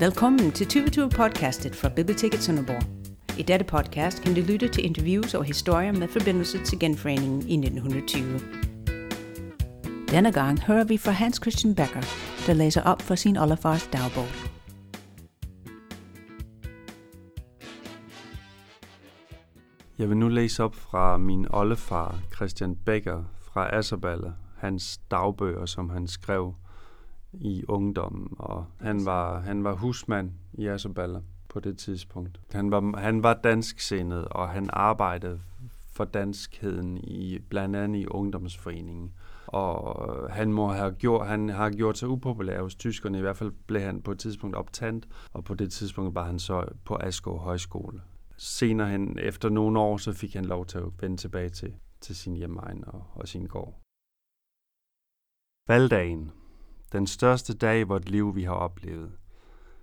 Velkommen til 2020 podcastet fra Biblioteket Sønderborg. I dette podcast kan du lytte til interviews og historier med forbindelse til genforeningen i 1920. Denne gang hører vi fra Hans Christian Becker, der læser op for sin oldefars dagbog. Jeg vil nu læse op fra min oldefar, Christian Becker, fra Asserballe, hans dagbøger, som han skrev i ungdommen. Og han var, han var husmand i Asserballe på det tidspunkt. Han var, han var dansksindet, og han arbejdede for danskheden i blandt andet i ungdomsforeningen. Og han må have gjort, han har gjort sig upopulær hos tyskerne, i hvert fald blev han på et tidspunkt optandt, og på det tidspunkt var han så på Askov Højskole. Senere hen, efter nogle år, så fik han lov til at vende tilbage til, til sin hjemmeegn og, og sin gård. Valgdagen. Den største dag i vort liv, vi har oplevet.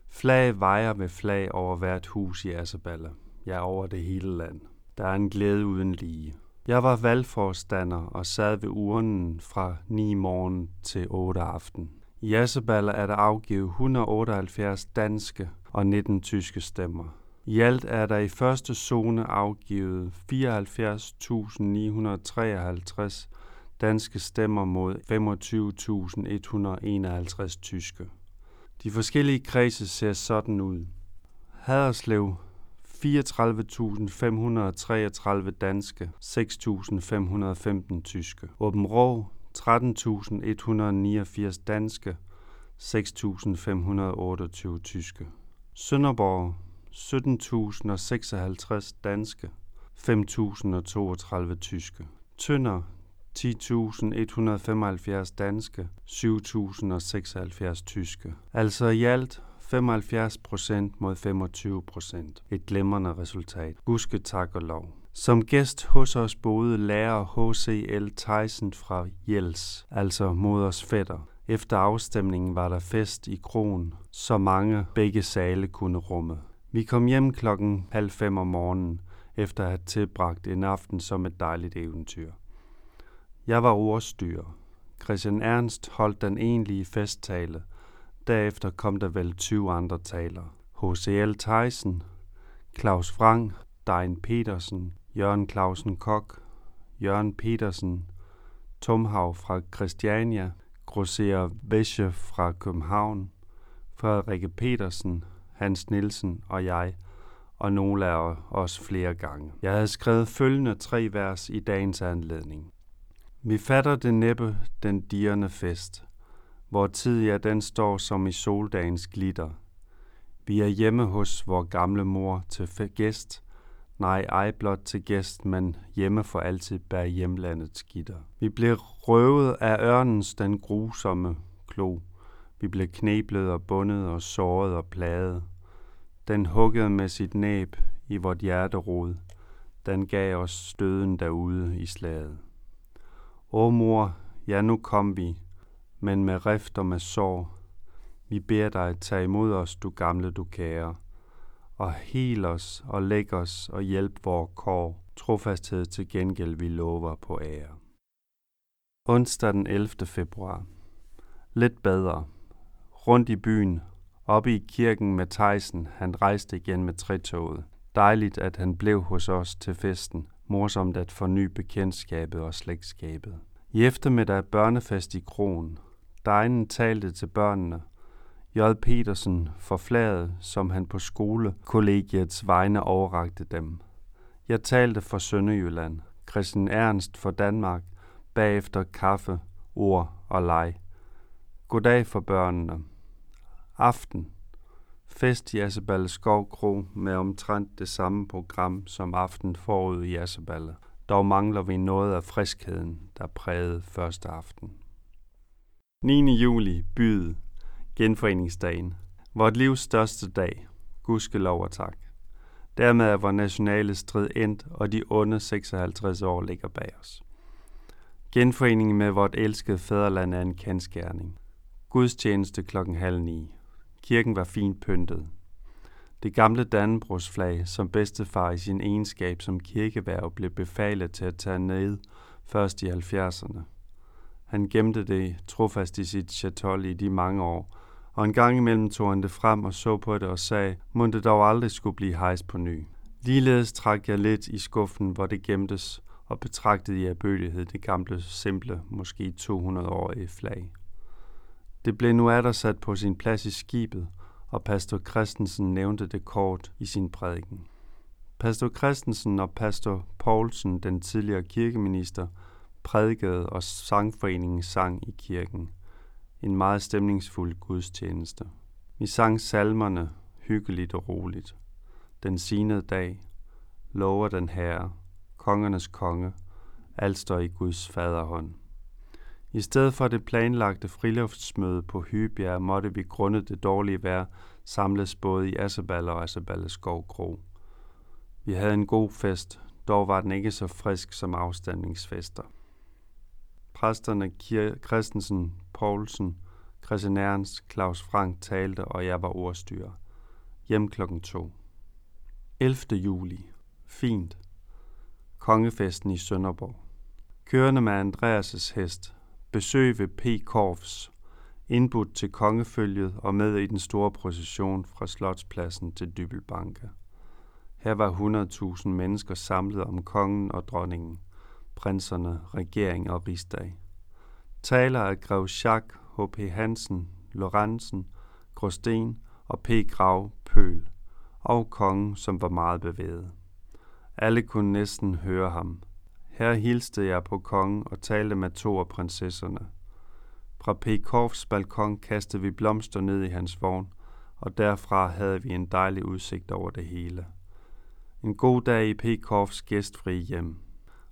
Flag vejer med flag over hvert hus i Asserballe. Ja, over det hele land. Der er en glæde uden lige. Jeg var valgforstander og sad ved urnen fra 9 morgen til 8 aften. I Asserballe er der afgivet 178 danske og 19 tyske stemmer. I alt er der i første zone afgivet 74.953 danske stemmer mod 25.151 tyske. De forskellige kredse ser sådan ud. Haderslev 34.533 danske, 6.515 tyske. Åbenrå 13.189 danske, 6.528 tyske. Sønderborg 17.056 danske, 5.032 tyske. Tønder 10.175 danske, 7.076 tyske. Altså i alt 75 procent mod 25 procent. Et glemrende resultat. Gudske tak og lov. Som gæst hos os boede lærer H.C.L. Tyson fra Jels, altså moders fætter. Efter afstemningen var der fest i kronen, så mange begge sale kunne rumme. Vi kom hjem klokken halv fem om morgenen, efter at have tilbragt en aften som et dejligt eventyr. Jeg var ordstyrer. Christian Ernst holdt den egentlige festtale. Derefter kom der vel 20 andre taler. H.C.L. Theisen, Claus Frank, Dein Petersen, Jørgen Clausen Kok, Jørgen Petersen, Tomhav fra Christiania, Grosser Væsche fra København, Frederikke Petersen, Hans Nielsen og jeg, og nogle af os flere gange. Jeg havde skrevet følgende tre vers i dagens anledning. Vi fatter det næppe den dirrende fest, hvor tid ja, den står som i soldagens glitter. Vi er hjemme hos vor gamle mor til gæst, nej ej blot til gæst, men hjemme for altid bær hjemlandets gitter. Vi blev røvet af ørnens den grusomme klo. Vi blev kneblet og bundet og såret og plaget. Den huggede med sit næb i vort hjerterod. Den gav os støden derude i slaget. O mor, ja nu kom vi, men med rift og med sår. Vi beder dig, tag imod os, du gamle, du kære, og hel os og læg os og hjælp vor kår, trofasthed til gengæld vi lover på ære. Onsdag den 11. februar. Lidt bedre. Rundt i byen, oppe i kirken med Tejsen, han rejste igen med trætoget. Dejligt, at han blev hos os til festen, morsomt at forny bekendtskabet og slægtskabet. I eftermiddag børnefest i Kronen. Dejen talte til børnene. J. Petersen forflaget, som han på skolekollegiets vegne overrakte dem. Jeg talte for Sønderjylland, Christian Ernst for Danmark, bagefter kaffe, ord og leg. Goddag for børnene. Aften. Fest i Asseballe Skov Kro med omtrent det samme program som aften forud i Asseballe. Dog mangler vi noget af friskheden, der prægede første aften. 9. juli, byd, genforeningsdagen. Vort livs største dag. Gudske lov og tak. Dermed er vores nationale strid endt, og de onde 56 år ligger bag os. Genforeningen med vort elskede fædreland er en kendskærning. Gudstjeneste klokken halv ni. Kirken var fint pyntet. Det gamle Dannebrogsflag, som bedstefar i sin egenskab som kirkeværv blev befalet til at tage ned først i 70'erne. Han gemte det trofast i sit chatol i de mange år, og en gang imellem tog han det frem og så på det og sagde, må det dog aldrig skulle blive hejst på ny. Ligeledes trak jeg lidt i skuffen, hvor det gemtes, og betragtede i erbødighed det gamle, simple, måske 200-årige flag. Det blev nu atter sat på sin plads i skibet, og pastor Christensen nævnte det kort i sin prædiken. Pastor Christensen og pastor Poulsen, den tidligere kirkeminister, prædikede og sangforeningen sang i kirken. En meget stemningsfuld gudstjeneste. Vi sang salmerne hyggeligt og roligt. Den sinede dag, lover den herre, kongernes konge, alt står i Guds faderhånd. I stedet for det planlagte friluftsmøde på Hybjerg måtte vi grundet det dårlige vejr samles både i Asseballe og Asseballe Skovkro. Vi havde en god fest, dog var den ikke så frisk som afstandningsfester. Præsterne Kier Christensen, Poulsen, Christian Ernst, Claus Frank talte, og jeg var ordstyrer. Hjem klokken to. 11. juli. Fint. Kongefesten i Sønderborg. Kørende med Andreas' hest. Besøg ved P. Korfs. Indbudt til kongefølget og med i den store procession fra Slotspladsen til Dybelbanke. Her var 100.000 mennesker samlet om kongen og dronningen, prinserne, regering og rigsdag. Taler af Grev Jacques, H.P. Hansen, Lorentzen, Gråsten og P. Grav Pøl, og kongen, som var meget bevæget. Alle kunne næsten høre ham. Her hilste jeg på kongen og talte med to af prinsesserne. Fra Pekovs balkon kastede vi blomster ned i hans vogn, og derfra havde vi en dejlig udsigt over det hele. En god dag i Pekovs gæstfri hjem.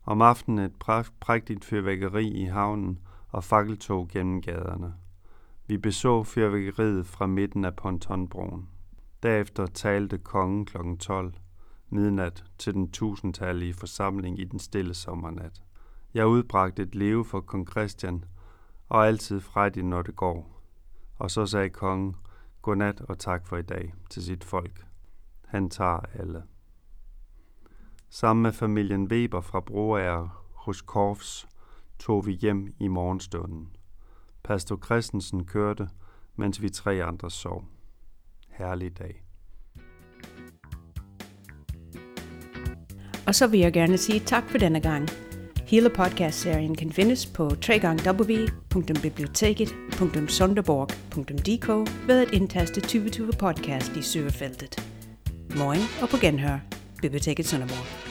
Om aftenen et prægtigt fyrværkeri i havnen og fakkeltog gennem gaderne. Vi beså fyrværkeriet fra midten af pontonbroen. Derefter talte kongen kl. 12 midnat til den tusindtallige forsamling i den stille sommernat. Jeg udbragte et leve for kong Christian, og altid frejdig, når det går. Og så sagde kongen, godnat og tak for i dag til sit folk. Han tager alle. Sammen med familien Weber fra Broager hos Korfs tog vi hjem i morgenstunden. Pastor Christensen kørte, mens vi tre andre sov. Herlig dag. Og så vil jeg gerne sige tak for denne gang. Hele podcastserien kan findes på www.biblioteket.sonderborg.dk ved at indtaste 2020 podcast i søgefeltet. Morgen og på genhør. Biblioteket Sønderborg.